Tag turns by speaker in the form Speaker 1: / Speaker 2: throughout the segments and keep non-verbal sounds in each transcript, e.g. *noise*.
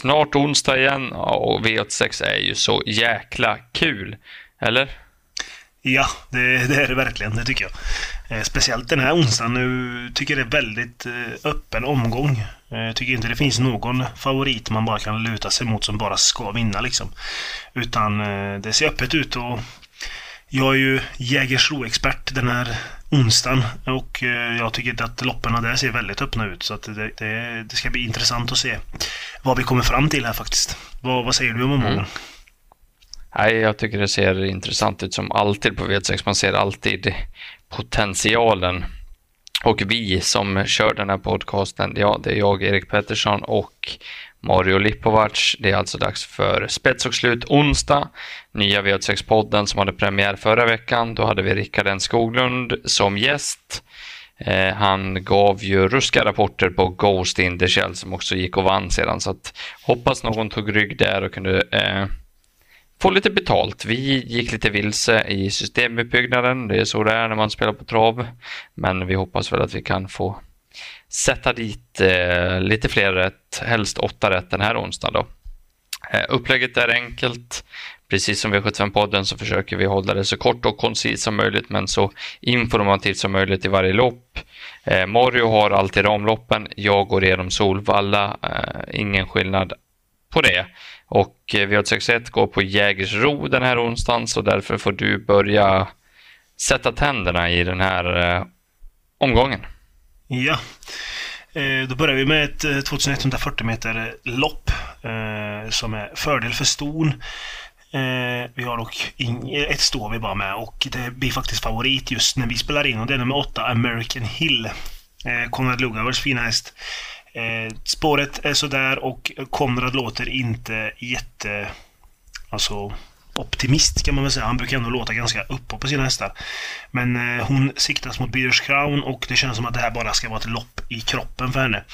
Speaker 1: snart onsdag igen och V86 är ju så jäkla kul. Eller?
Speaker 2: Ja, det, det, är det verkligen. Det tycker jag. Eh, speciellt den här onsdagen. Nu tycker jag det är väldigt eh, öppen omgång. Eh, jag tycker inte det finns någon favorit man bara kan luta sig mot som bara ska vinna liksom. Utan det ser öppet ut och jag är ju Jägersro-expert den här onsdagen och jag tycker att loppen där ser väldigt öppna ut. Så det, det, det, ska bli intressant att se vad vi kommer fram till här faktiskt. Vad, vad säger du om omgången? Mm.
Speaker 1: Nej, jag tycker det ser intressant ut som alltid på V6. Man ser alltid potentialen. Och vi som kör den här podcasten, ja, det är jag, Erik Pettersson och Mm. Mario Lipovac. Det är alltså dags för spets och slut onsdag. Nya V86-podden som hade premiär förra veckan. Då hade vi Rickard N Skoglund som gäst. Eh, han gav ju ruska rapporter på Ghost in the Shell som också gick och vann sedan. Så att, hoppas någon tog rygg där och kunde eh, få lite betalt. Vi gick lite vilse i systemuppbyggnaden. Det är så det är när man spelar på trav. Men vi hoppas väl att vi kan få sätta dit eh, lite fler rätt, helst åtta rätt den här onsdagen. Då. Eh, upplägget är enkelt. Precis som V75-podden så försöker vi hålla det så kort och koncist som möjligt men så informativt som möjligt i varje lopp. Eh, Mario har alltid ramloppen. Jag går igenom Solvalla. Eh, ingen skillnad på det. Och eh, V861 går på Jägersro den här onsdagen så därför får du börja sätta tänderna i den här eh, omgången.
Speaker 2: Ja, eh, då börjar vi med ett eh, 2140 meter lopp eh, som är fördel för ston. vi har dock ett står vi bara med och det blir faktiskt favorit just när vi spelar in och det är nummer 8 American Hill. Konrad Lugauers fina häst. Spåret är sådär och Konrad låter inte jätte... Alltså optimist kan man väl säga. Han brukar ändå låta ganska uppe på sina hästar. Men eh, hon siktas mot Beers Crown och det känns som att det här bara ska vara ett lopp i kroppen för henne.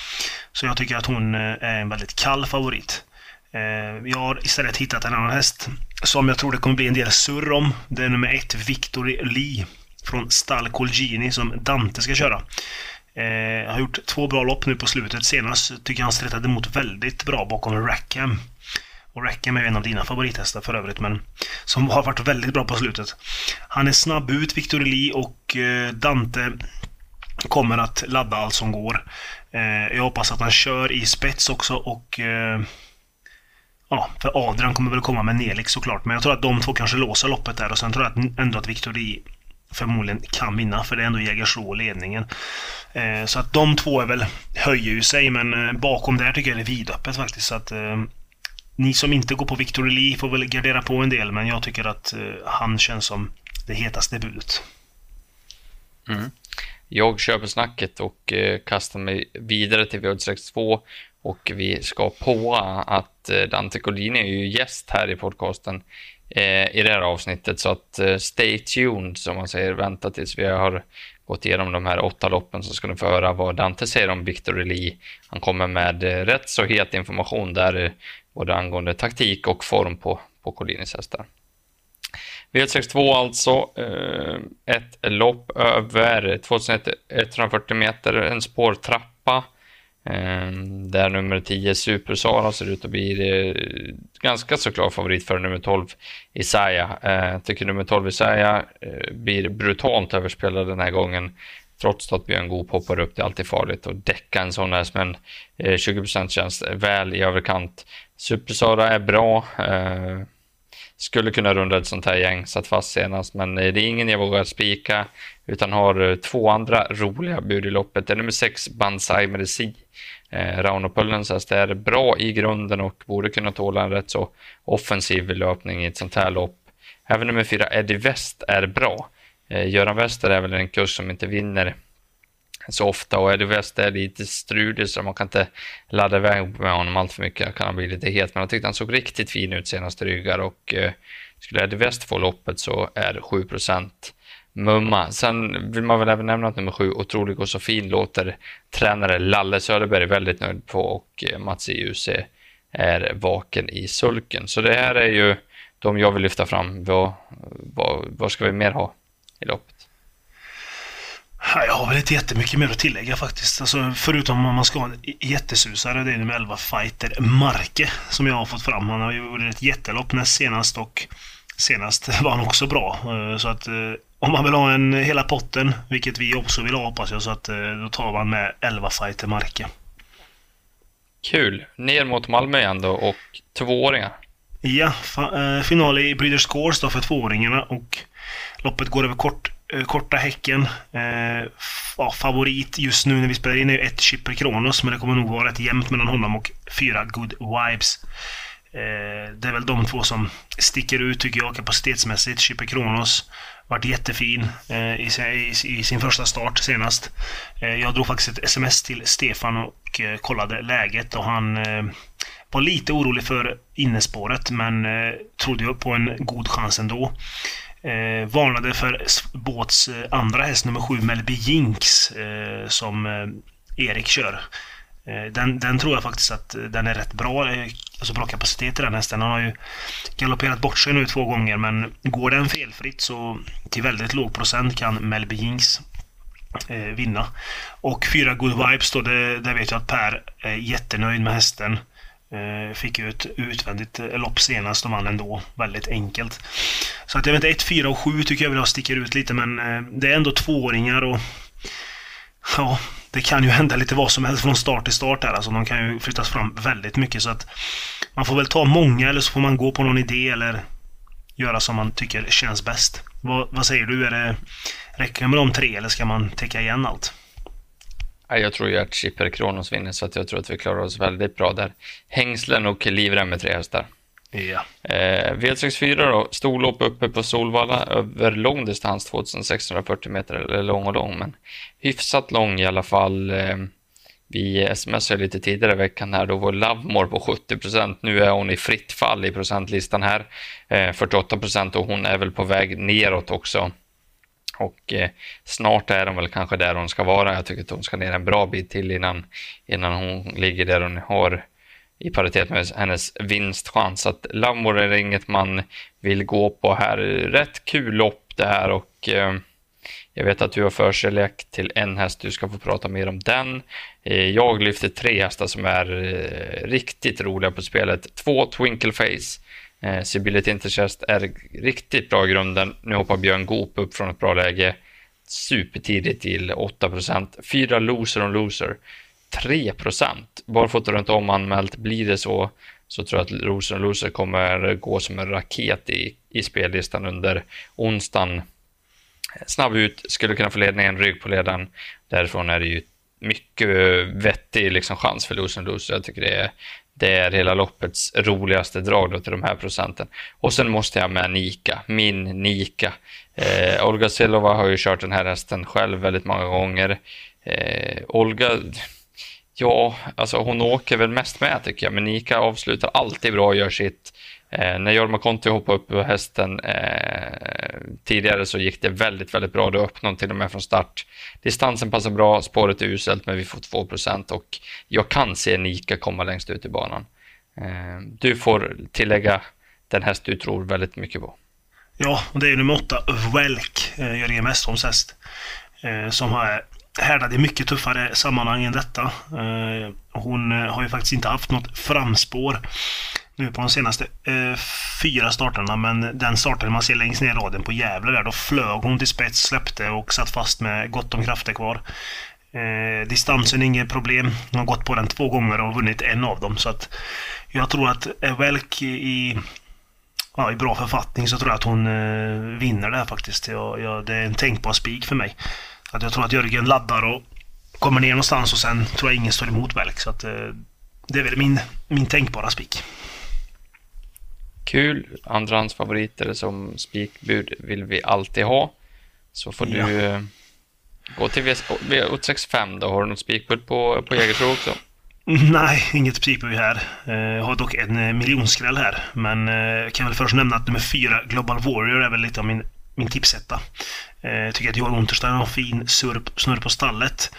Speaker 2: Så jag tycker att hon eh, är en väldigt kall favorit. Eh, jag har istället hittat en annan häst som jag tror det kommer bli en del surr om. Det är nummer ett, Victory Lee från Stall Colgini som Dante ska köra. Eh, har gjort två bra lopp nu på slutet. Senast tycker jag han stretade emot väldigt bra bakom Rackham. Och Rackham är en av dina favorithästar för övrigt, men som har varit väldigt bra på slutet. Han är snabb ut, Victor Lee, och eh, Dante kommer att ladda allt som går. Eh, jag hoppas att han kör i spets också och eh, Ja, för Adrian kommer väl komma med Nelix såklart, men jag tror att de två kanske låser loppet där och sen tror jag ändå att Victor Lee förmodligen kan vinna, för det är ändå Jägersro ledningen. Eh, så att de två är väl, höjer ju sig, men eh, bakom där tycker jag det är vidöppet faktiskt. Så att eh, ni som inte går på Victor Lee får väl gardera på en del, men jag tycker att eh, han känns som det hetaste budet.
Speaker 1: Mm. Jag köper snacket och eh, kastar mig vidare till V862 och vi ska på att eh, Dante Collini är ju gäst här i podcasten i det här avsnittet. Så att stay tuned, som man säger. Vänta tills vi har gått igenom de här åtta loppen så ska ni få höra vad Dante säger om Victor Lee. Han kommer med eh, rätt så het information där, eh, både angående taktik och form på, på Collinis hästar. V62 alltså, eh, ett lopp över 2140 meter, en spårtrappa Ehm, där nummer 10 Super Sara ser ut att bli ganska så klar favorit för nummer 12 Isaiah. Ehm, jag tycker nummer 12 Isaiah eh, blir brutalt överspelad den här gången. Trots att Björn Goop hoppar upp, det är alltid farligt att däcka en sån häst, men eh, 20% känns väl i överkant. Super Sara är bra. Eh, skulle kunna runda ett sånt här gäng, satt fast senast, men eh, det är ingen jag vågar spika, utan har eh, två andra roliga bud i loppet. Det är nummer 6 Banzai Medicin Eh, Rauno Pöllensäst är bra i grunden och borde kunna tåla en rätt så offensiv löpning i ett sånt här lopp. Även nummer fyra Eddie West är bra. Eh, Göran Wester är väl en kurs som inte vinner så ofta och Eddie West är lite strulig så man kan inte ladda iväg med honom allt för mycket. kan han bli lite het, men jag tyckte han såg riktigt fin ut senast ryggar och eh, skulle Eddie West få loppet så är 7% mumma. Sen vill man väl även nämna att nummer sju, Otrolig och så fin, låter tränare Lalle Söderberg väldigt nöjd på och eh, Mats i UC är vaken i sulken. Så det här är ju de jag vill lyfta fram. Vad, vad, vad ska vi mer ha i loppet?
Speaker 2: Jag har väl inte jättemycket mer att tillägga faktiskt. Alltså, förutom om man ska ha en jättesusare. Det är nummer 11 Fighter Marke som jag har fått fram. Han har gjort ett jättelopp näst senast och senast *laughs* var han också bra. Eh, så att eh, om man vill ha en hela potten, vilket vi också vill ha hoppas jag, så att eh, då tar man med 11 Fighter Marke.
Speaker 1: Kul! Ner mot Malmö igen då och tvååringar.
Speaker 2: Ja, final i Breeders Course då för tvååringarna och loppet går över kort Eh, korta häcken. Eh, ja, favorit just nu när vi spelar in är ett Chipper Kronos, men det kommer nog vara rätt jämnt mellan honom och fyra Good Vibes. Eh, det är väl de två som sticker ut tycker jag kapacitetsmässigt. Chipper Kronos varit jättefin eh, i, i, i, sin första start senast. Eh, jag drog faktiskt ett sms till Stefan och eh, kollade läget och han eh, var lite orolig för innespåret men eh, trodde ju på en god chans ändå eh, varnade för båts eh, andra häst, nummer sju, Melby Jinx, eh, som eh, Erik kör. Eh, den, den, tror jag faktiskt att eh, den är rätt bra, eh, alltså bra kapacitet i den hästen. Han har ju galopperat bort sig nu två gånger men går den felfritt så till väldigt låg procent kan Melby Jinx vinna. Och fyra Good Vibes då, det, det vet jag att Per är jättenöjd med hästen. Eh, fick ju ett utvändigt eh, lopp senast och vann ändå väldigt enkelt. Så att jag vet inte, 1, 4 och 7 tycker jag väl sticker ut lite men eh, det är ändå tvååringar och ja, det kan ju hända lite vad som helst från start till start här. Alltså de kan ju flyttas fram väldigt mycket så att man får väl ta många eller så får man gå på någon idé eller göra som man tycker känns bäst. Vad, vad säger du? Är det, räcker det med de tre eller ska man täcka igen allt?
Speaker 1: Jag tror ju att Chipper Kronos vinner, så att jag tror att vi klarar oss väldigt bra där. Hängslen och livrem med tre hästar.
Speaker 2: Ja.
Speaker 1: Eh, V64 då, storlopp uppe på Solvalla över lång distans, 2640 meter, eller lång och lång, men hyfsat lång i alla fall. Eh, vi smsade lite tidigare i veckan här, då var Lovemore på 70 procent. Nu är hon i fritt fall i procentlistan här, eh, 48 procent och hon är väl på väg neråt också. Och eh, snart är hon väl kanske där hon ska vara. Jag tycker att hon ska ner en bra bit till innan, innan hon ligger där hon har i paritet med hennes vinstchans. Att Lambor är inget man vill gå på här. Rätt kul lopp det här och eh, jag vet att du har förkärlek till en häst. Du ska få prata mer om den. Eh, jag lyfter tre hästar som är eh, riktigt roliga på spelet. Två Twinkle Face Eh, Sibility Interchest är riktigt bra i grunden. Nu hoppar Björn Goop upp från ett bra läge supertidigt till 8% Fyra loser och loser. 3% Barfota runt om anmält. Blir det så så tror jag att loser och loser kommer gå som en raket i, i spellistan under onsdagen. Snabb ut, skulle kunna få ledningen, rygg på ledaren. Därifrån är det ju mycket vettig liksom, chans för loser och loser. Jag tycker det är det är hela loppets roligaste drag då till de här procenten. Och sen måste jag med Nika, min Nika. Eh, Olga Silova har ju kört den här hästen själv väldigt många gånger. Eh, Olga, ja, alltså hon åker väl mest med tycker jag, men Nika avslutar alltid bra och gör sitt. Eh, när Jorma Konti hoppade upp på hästen eh, tidigare så gick det väldigt, väldigt bra. Då öppnade hon till och med från start. Distansen passar bra, spåret är uselt, men vi får 2% och jag kan se Nika komma längst ut i banan. Eh, du får tillägga den häst du tror väldigt mycket på.
Speaker 2: Ja, och det är nummer 8, Welk, eh, Jörgen Westholms häst. Eh, som har härdat i mycket tuffare sammanhang än detta. Eh, hon eh, har ju faktiskt inte haft något framspår nu på de senaste eh, fyra starterna. Men den starten man ser längst ner i raden på Gävle där, då flög hon till spets, släppte och satt fast med gott om krafter kvar. Eh, distansen är inget problem. Hon har gått på den två gånger och vunnit en av dem. Så att jag tror att Welk i, ja, i bra författning så tror jag att hon eh, vinner det här faktiskt. Jag, jag, det är en tänkbar spik för mig. Att jag tror att Jörgen laddar och kommer ner någonstans och sen tror jag ingen står emot Welk. Så att, eh, det är väl min, min tänkbara spik.
Speaker 1: Kul. Andrahandsfavoriter som spikbud vill vi alltid ha. Så får ja. du eh, gå till V65 då. Har du något spikbud på, på Jägersro också? *laughs*
Speaker 2: Nej, inget spikbud här. Eh, jag har dock en eh, miljonskräll här. Men jag kan väl först nämna att nummer fyra, Global Warrior, är väl lite av min, min tipsetta. Jag tycker att Johan Unterstein har en fin snurr på stallet.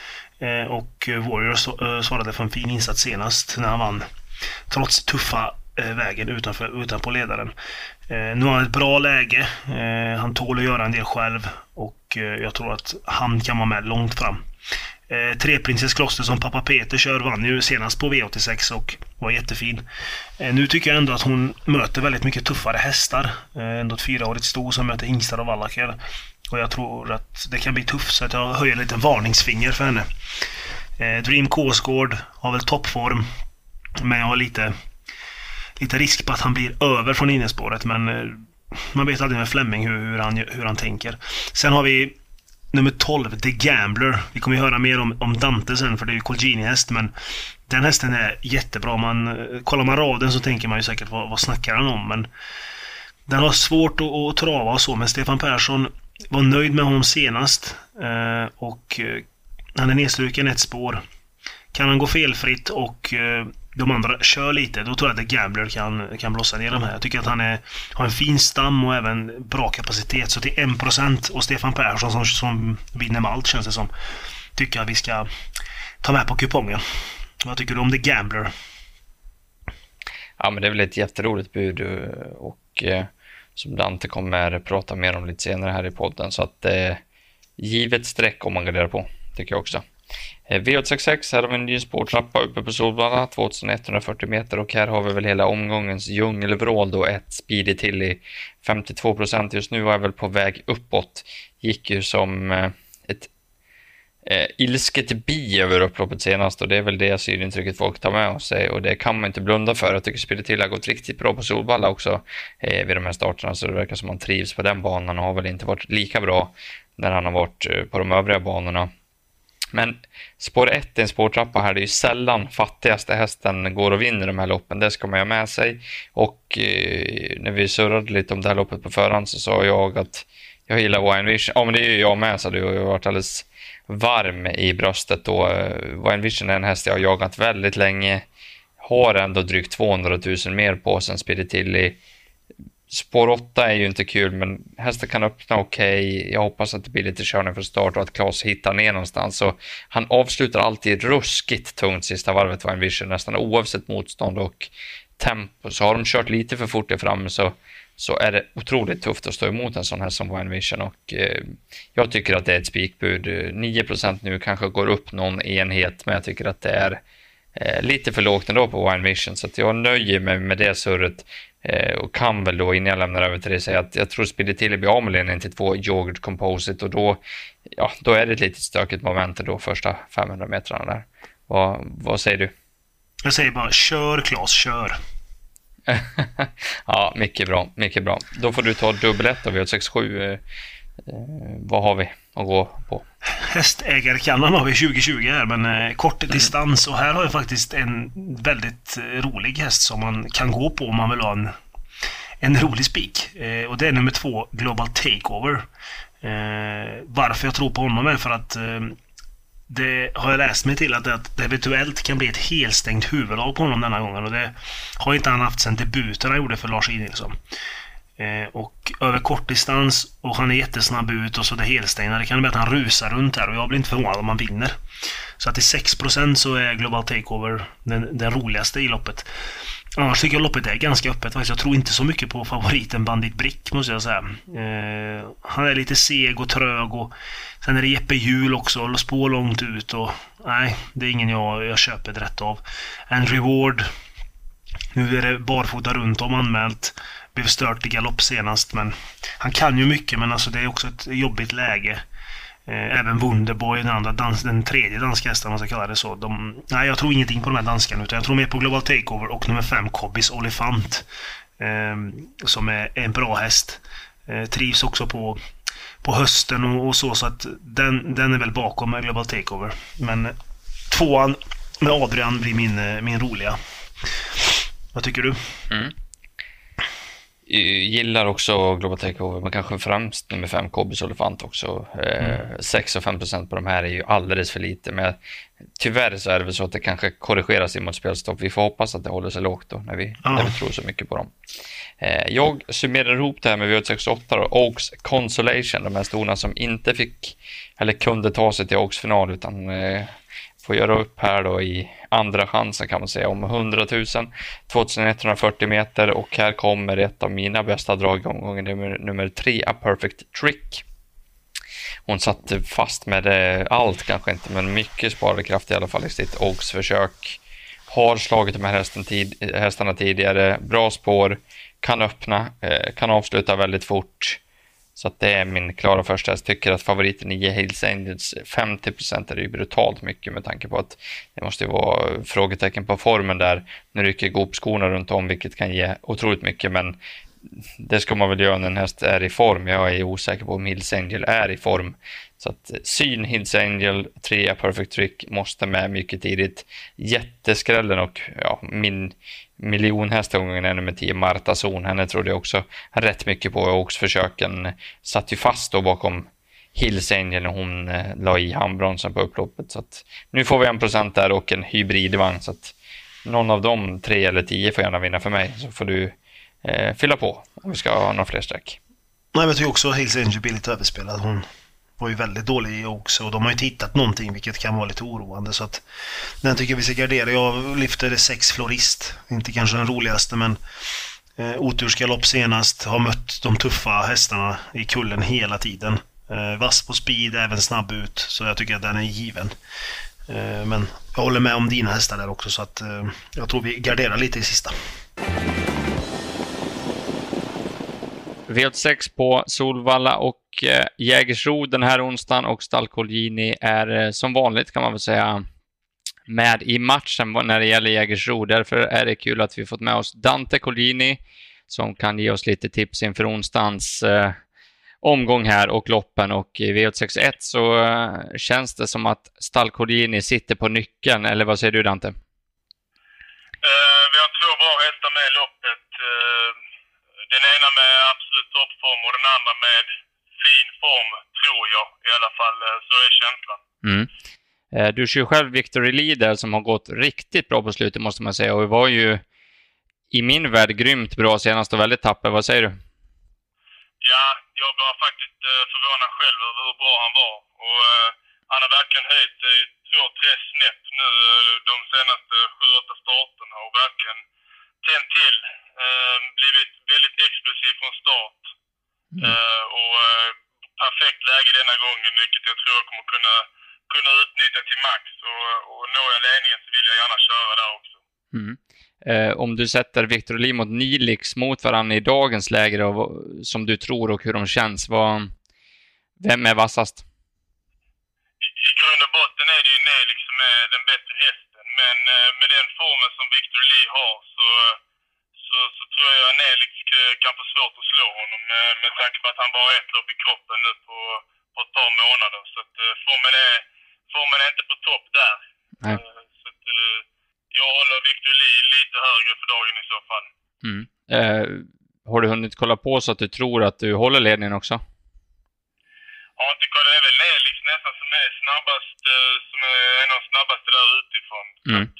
Speaker 2: Och Warrior svarade för en fin insats senast när han vann. Trots tuffa eh, Eh, vägen utanför, utanpå ledaren. Eh, nu har han ett bra läge. Eh, han tål att göra en del själv och eh, jag tror att han kan vara med långt fram. Eh, Treprinsens kloster som pappa Peter kör vann ju senast på V86 och var jättefin. Eh, nu tycker jag ändå att hon möter väldigt mycket tuffare hästar. Eh, ändå ett fyraårigt sto som möter hingstar och vallacker. Och jag tror att det kan bli tufft så att jag höjer en liten varningsfinger för henne. Eh, Dream Kåsgård har väl toppform. Men jag har lite, lite risk på att han blir över från innespåret. Men eh, man vet aldrig med Fleming hur, hur, han, hur han tänker. Sen har vi nummer 12, The Gambler. Vi kommer ju höra mer om, om Dante sen för det är ju Colgini-häst men den hästen är jättebra. Man, eh, kollar man raden så tänker man ju säkert vad, vad snackar han om men den har svårt att, att trava och så men Stefan Persson var nöjd med honom senast eh, och eh, han är nedstruken ett spår. Kan han gå felfritt och eh, de andra kör lite, då tror jag att The Gambler kan, kan blossa ner de här. Jag tycker att han är, har en fin stam och även bra kapacitet. Så till 1% och Stefan Persson som, som vinner med allt känns det som. Tycker jag vi ska ta med på kupongen. Vad tycker du om The Gambler?
Speaker 1: Ja, men det är väl ett jätteroligt bud eh, och eh, som Dante kommer prata mer om lite senare här i podden. Så att eh, givet streck om man garderar på, tycker jag också. Eh, V866, här har vi en ny spårtrappa uppe på Solvalla, 2140 meter och här har vi väl hela omgångens djungelvrål då, ett speedy till i 52 procent. Just nu är jag väl på väg uppåt. Gick ju som eh, ett eh, ilsket bi över upploppet senast och det är väl det synintrycket folk tar med sig och det kan man inte blunda för. Jag tycker Speedy till har gått riktigt bra på Solvalla också eh, vid de här starterna så det verkar som att han trivs på den banan och har väl inte varit lika bra när han har varit eh, på de övriga banorna. Men spår 1 i en spårtrappa här, det är ju sällan fattigaste hästen går och vinner de här loppen. Det ska man ha med sig. Och eh, när vi surrade lite om det här loppet på förhand så sa jag att jag gillar Wine Vision. Ja, men det är ju jag med, så du har ju varit alldeles varm i bröstet då. Eh, Wine Vision är en häst jag har jagat väldigt länge. Har ändå drygt 200 000 mer på sen Spiritilli Spår 8 är ju inte kul, men hästen kan öppna okej. Okay. Jag hoppas att det blir lite körning från start och att Klas hittar ner någonstans. Så han avslutar alltid ruskigt tungt sista varvet, var en vision, nästan oavsett motstånd och tempo. Så har de kört lite för fort där framme så, så är det otroligt tufft att stå emot en sån här som Wine Vision och eh, jag tycker att det är ett spikbud. 9% nu kanske går upp någon enhet, men jag tycker att det är eh, lite för lågt ändå på Wine Vision, så jag nöjer mig med det surret. Eh, och kan väl då, innan jag lämnar över till dig, säga att jag tror Spiritelli blir av med ledningen till två yoghurt composite och då, ja, då är det ett litet stökigt moment då första 500 metrarna där. Vad, vad säger du?
Speaker 2: Jag säger bara kör Klas, kör. *laughs*
Speaker 1: ja, mycket bra, mycket bra. Då får du ta dubbelett av V67. Eh, eh, vad har vi att gå på?
Speaker 2: Hästägarkannan har vi 2020 här, men eh, kort mm. distans. Och här har jag faktiskt en väldigt eh, rolig häst som man kan gå på om man vill ha en, en rolig spik. Eh, och det är nummer två, Global Takeover. Varför jag tror på honom är för att det har jag läst mig till att det, eventuellt kan bli ett helstängt huvudlag på honom denna gången. Och det har inte han haft sedan debuten han gjorde för Lars E. Nilsson. Eh, och över kortdistans och han är jättesnabb ut och så det helstängda. Det kan bli att han rusar runt här och jag blir inte förvånad om han vinner. Så att till 6% så är Global Takeover den, den roligaste i loppet. Annars tycker jag loppet är ganska öppet faktiskt. Jag tror inte så mycket på favoriten Bandit Brick måste jag säga. Eh, han är lite seg och trög och sen är det Jeppe Hjul också och spår långt ut och nej, det är ingen jag, jag köper rätt av. En reward. Nu är det barfota runt om anmält blev stört i galopp senast. Men han kan ju mycket, men alltså det är också ett jobbigt läge. Eh, även Wunderboy, den, andra dans, den tredje danska hästen, om man ska kalla det så. De, nej, jag tror ingenting på de här danskarna, utan jag tror mer på Global Takeover och nummer fem, Cobbys Olifant. Eh, som är, en bra häst. Eh, trivs också på, på hösten och, och, så, så att den, den är väl bakom med Global Takeover. Men tvåan med Adrian blir min, eh, min roliga. Vad tycker du? Mm
Speaker 1: gillar också Global Takeover, men kanske främst nummer fem, Kobis Olifant också. Eh, mm. 6 och 5 procent på de här är ju alldeles för lite, men tyvärr så är det väl så att det kanske korrigeras in mot spelstopp. Vi får hoppas att det håller sig lågt då, när vi, mm. när vi tror så mycket på dem. Eh, jag summerar ihop det här med V868 och Oaks Consolation, de här storna som inte fick, eller kunde ta sig till Oaks final, utan eh, får göra upp här då i andra chansen kan man säga om 100 000, 2140 meter och här kommer ett av mina bästa drag i omgången, nummer, nummer tre, A Perfect Trick. Hon satt fast med det, allt kanske inte, men mycket sparade kraft i alla fall i sitt Oaks-försök. Har slagit de här hästen tid, eh, hästarna tidigare, bra spår, kan öppna, eh, kan avsluta väldigt fort. Så att det är min klara första häst. Tycker att favoriten i Hills Angels 50% är ju brutalt mycket med tanke på att det måste ju vara frågetecken på formen där. Nu rycker Goop-skorna runt om vilket kan ge otroligt mycket men det ska man väl göra när en häst är i form. Jag är osäker på om Hills Angel är i form. Så att eh, syn Hills Angel, 3 Perfect Trick måste med mycket tidigt. Jätteskrällen och ja, min miljonhästgången är nummer 10 Marta Zon. Henne trodde jag också rätt mycket på. Oxförsöken satt ju fast då bakom Hills Angel när hon eh, la i handbromsen på upploppet. Så att nu får vi en procent där och en hybridvagn. Så att någon av de tre eller tio får gärna vinna för mig. Så får du eh, fylla på om vi ska ha några fler streck.
Speaker 2: Nej, jag tycker också att Hills Angel blir lite överspelad. Hon var ju väldigt dålig i också och de har ju tittat någonting vilket kan vara lite oroande så att den tycker jag vi ska gardera. Jag lyfter sex Florist. Inte kanske den roligaste men eh, otursgalopp senast. Har mött de tuffa hästarna i kullen hela tiden. Eh, vass på speed, även snabb ut. Så jag tycker att den är given. Eh, men jag håller med om dina hästar där också så att eh, jag tror vi garderar lite i sista.
Speaker 1: V86 på Solvalla och eh, Jägersro den här onsdagen och Stalkolgini är eh, som vanligt kan man väl säga med i matchen när det gäller Jägersro. Därför är det kul att vi fått med oss Dante Colgini som kan ge oss lite tips inför onsdagens eh, omgång här och loppen och i V861 så eh, känns det som att Stalcolini sitter på nyckeln, eller vad säger du Dante? Uh,
Speaker 3: vi har två bra hästar med i loppet. Uh den ena med toppform och den andra med fin form, tror jag i alla fall. Eh, så är känslan.
Speaker 1: Mm. Eh, du kör själv Victory Leader som har gått riktigt bra på slutet måste man säga och det var ju i min värld grymt bra senast och väldigt tapper. Vad säger du?
Speaker 3: Ja, jag var faktiskt eh, förvånad själv över hur bra han var. Och han har verkligen höjt två, tre snett nu de senaste sju, åtta starterna och verkligen tänt till. Eh, blivit väldigt explosiv från start. Mm. Eh, och eh, perfekt läge denna gången, vilket jag tror jag kommer kunna, kunna utnyttja till max. Och, och når jag ledningen så vill jag gärna köra där också.
Speaker 1: Mm. Om du sätter Victor Lee mot Nilix mot varandra i dagens läge då, som du tror och hur de känns, vad, vem är vassast?
Speaker 3: I, I grund och botten är det ju Nelix som är den bättre hästen, men eh, med den formen som Victor Lee har så så, så tror jag Nelix kan få svårt att slå honom med, med tanke på att han bara har ett lopp i kroppen nu på, på ett par månader. Så att eh, formen är, formen är inte på topp där. Nej. Eh, så att, jag håller Victor Lee lite högre för dagen i så fall.
Speaker 1: Mm. Eh, har du hunnit kolla på så att du tror att du håller ledningen också?
Speaker 3: Ja, jag tycker det är väl Nelix nästan som är snabbast, som är en av de snabbaste där utifrån. Mm. Så att,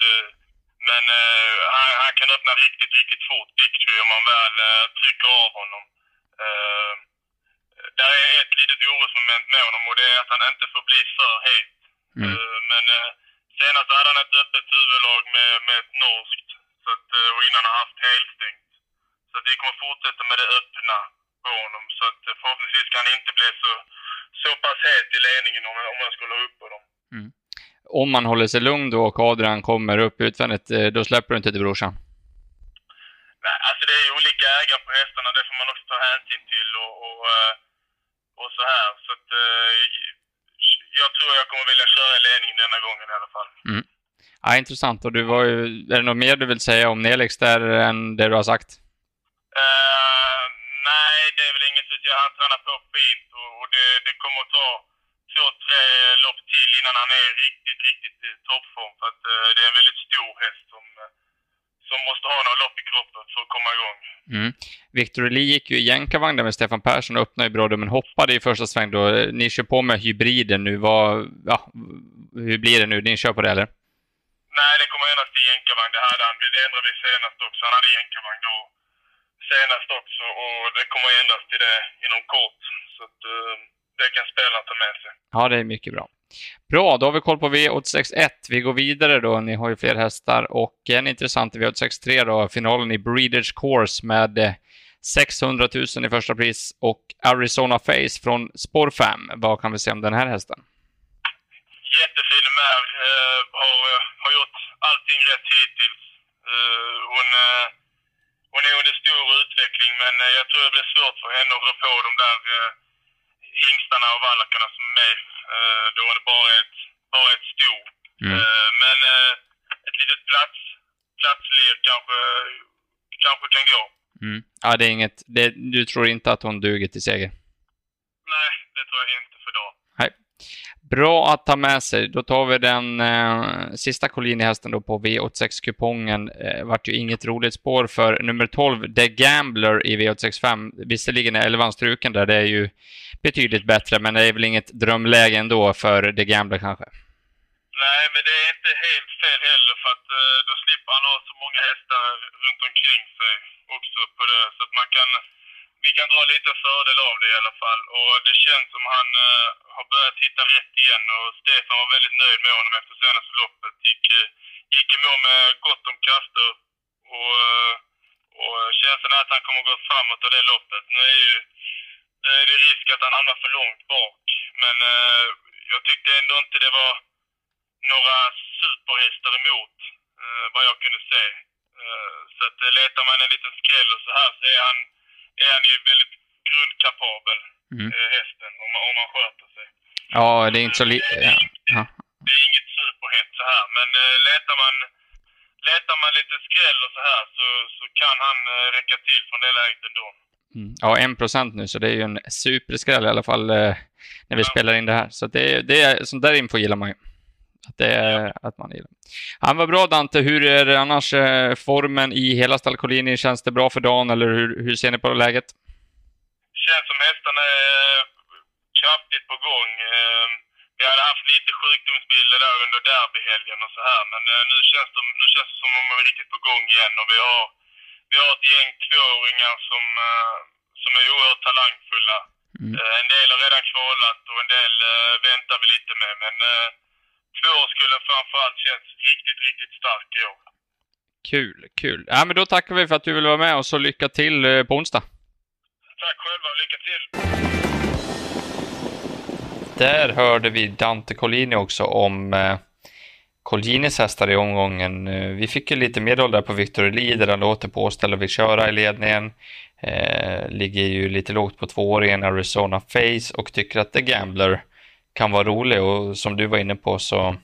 Speaker 3: men eh, han, han, kan öppna riktigt, riktigt fort Dicktree om man väl eh, trycker av honom. Eh, där är ett litet orosmoment med honom och det är att han inte får bli för het. Mm. Eh, men eh, senast hade han ett öppet huvudlag med, med ett norskt så att, eh, och innan har haft helstängt. Så att vi kommer fortsätta med det öppna på honom. Så att eh, förhoppningsvis kan han inte bli så, så pass het i ledningen om, om jag skulle ha upp på dem. Mm
Speaker 1: om man håller sig lugn då och Adrian kommer upp utvändigt, eh, då släpper du inte till brorsan?
Speaker 3: Nej, alltså det är olika ägare på hästarna, det får man också ta hänsyn till och, och, och så här. Så att, jag tror jag kommer vilja köra i ledningen denna gången i alla fall.
Speaker 1: Mm. Ja, intressant. Och du var ju, är det något mer du vill säga om Nelix där än det du har sagt?
Speaker 3: Uh, nej, det är väl inget. Han tränar på fint och, och det, det kommer att ta två, tre lopp till innan han är riktigt, riktigt i toppform. För att uh, det är en väldigt stor häst som, uh, som måste ha några lopp i kroppen för att komma igång.
Speaker 1: Mm. Victor Lee gick ju i jänkarvagn med Stefan Persson och öppnade ju bra men hoppade i första sväng då. Ni kör på med hybriden nu. Vad, ja, hur blir det nu? Ni kör på det eller?
Speaker 3: Nej, det kommer endast till jänkarvagn. Det hade han. Det ändrade vi senast också. Han hade jänkarvagn då senast också och det kommer endast till det inom kort. Så att, uh, det kan spelarna ta med sig.
Speaker 1: Ja, det är mycket bra. Bra, då har vi koll på V861. Vi går vidare då. Ni har ju fler hästar och en intressant i V863 då, finalen i Breeders Course med eh, 600 000 i första pris och Arizona Face från spår 5. Vad kan vi säga om den här hästen?
Speaker 3: Jättefin med. Uh, har, eh, har gjort allting rätt hittills. Uh, hon, uh, hon är under stor utveckling men jag tror det blir svårt för henne att rå på de där hingstarna och vallakarna som är med. då hon bara är ett, bara ett sto. Mm. men ett litet plats, platslir kanske, kanske kan gå.
Speaker 1: Mm. Ja, det är inget, det, du tror inte att hon duger till seger?
Speaker 3: Nej, det tror jag inte för då.
Speaker 1: Nej. Bra att ta med sig. Då tar vi den eh, sista Collini-hästen då på V86-kupongen. Eh, vart ju inget roligt spår för nummer 12, The Gambler i V865. Visserligen är 11 struken där, det är ju betydligt bättre, men det är väl inget drömläge ändå för The Gambler kanske?
Speaker 3: Nej, men det är inte helt fel heller för att eh, då slipper han ha så många hästar runt omkring sig också på det. Så att man kan, vi kan dra lite fördel av det i alla fall. Och det känns som han uh, har börjat hitta rätt igen och Stefan var väldigt nöjd med honom efter senaste loppet. Gick, eh, gick i mål med gott om krafter och, eh, och känslan är att han kommer gå framåt av det loppet. Nu är ju är det risk att han hamnar för långt bak. Men uh, jag tyckte ändå inte det var några superhästar emot, uh, vad jag kunde se. Uh, så att letar man en liten skräll och så här så är han, är han ju väldigt grundkapabel, mm. hästen, om man, om man sköter sig.
Speaker 1: Ja, det är inte så... Li- ja.
Speaker 3: ja. Det är inget superhett så här, men letar man letar man lite skräll och så här så, så kan han räcka till från det läget ändå.
Speaker 1: Mm. Ja, en procent nu, så det är ju en superskräll i alla fall eh, när vi ja. spelar in det här. Så det, det är, sånt där info gillar man ju. Att, det att man gillar. Han var bra Dante. Hur är det annars eh, formen i hela Stallcolini? Känns det bra för dagen eller hur, hur ser ni på läget?
Speaker 3: Känns som hästarna är kraftigt på gång. Eh, vi hade haft lite sjukdomsbilder där under derbyhelgen och så här, men eh, nu känns, de, nu känns det som om de är riktigt på gång igen och vi har vi har ett gäng tvååringar som, uh, som är oerhört talangfulla. Mm. En del har redan kvalat och en del väntar vi lite med. Men tvåårskullen framförallt känns riktigt, riktigt stark i år.
Speaker 1: Kul, kul. Ja, men då tackar vi för att du vill vara med och så lycka till på onsdag.
Speaker 3: Tack själva, lycka till.
Speaker 1: Där hörde vi Dante Collini också om Colginis hästar i omgången. Eh, vi fick ju lite medhåll där på Victor Lee där han låter påställd och vill köra i ledningen. Eh, ligger ju lite lågt på tvååringen Arizona Face och tycker att The Gambler kan vara rolig och som du var inne på så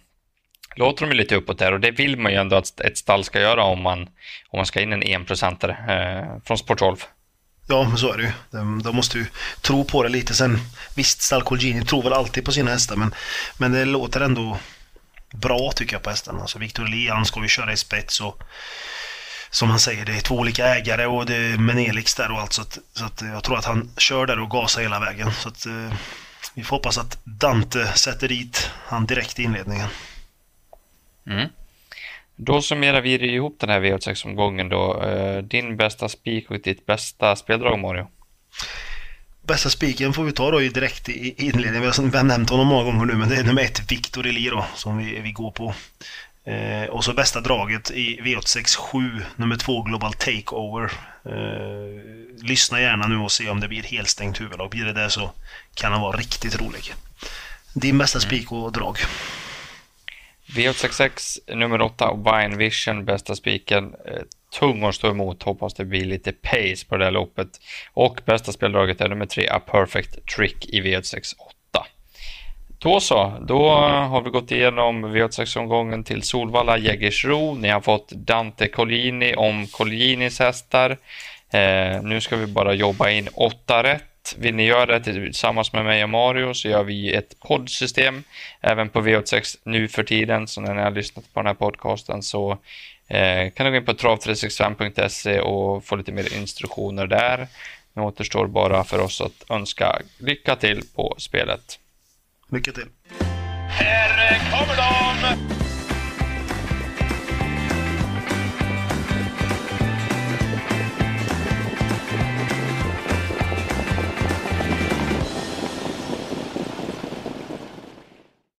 Speaker 1: låter de ju lite uppåt där och det vill man ju ändå att ett stall ska göra om man, om man ska in en enprocentare eh, från Sport 12.
Speaker 2: Ja, men så är det ju. De, de, måste ju tro på det lite. Sen visst, Stall Colgini tror väl alltid på sina hästar men, men det låter ändå bra tycker jag på hästarna. Alltså Victor Lian ska ju köra i spets och som han säger, det är två olika ägare och det är Menelix där och allt. Så, att, så att jag tror att han kör där och gasar hela vägen. Så att eh, vi får hoppas att Dante sätter dit han direkt i inledningen.
Speaker 1: Mm. Då summerar vi ihop den här V86-omgången då. Eh, din bästa spik och ditt bästa speldrag Mario?
Speaker 2: Bästa spiken får vi ta då direkt i inledningen. Vi har nämnt honom många gånger nu men det är nummer ett, Victor Eli då, som vi, vi går på. Eh, och så bästa draget i V867, nummer två Global Takeover. Eh, lyssna gärna nu och se om det blir helstängt huvudlag. Blir det det så kan han vara riktigt rolig. Din bästa mm. spik och drag?
Speaker 1: V866 nummer 8, Vine Vision, bästa spiken. Eh, tung att stå emot. Hoppas det blir lite pace på det här loppet. Och bästa speldraget är nummer 3, A Perfect Trick i V868. Då så, då har vi gått igenom V86-omgången till Solvalla, Jägersro. Ni har fått Dante Collini om Collinis hästar. Eh, nu ska vi bara jobba in åtta rätt vill ni göra det tillsammans med mig och Mario så gör vi ett poddsystem även på V86 nu för tiden. Så när ni har lyssnat på den här podcasten så eh, kan ni gå in på trav365.se och få lite mer instruktioner där. Nu återstår bara för oss att önska lycka till på spelet.
Speaker 2: Lycka till!
Speaker 3: Här kommer de!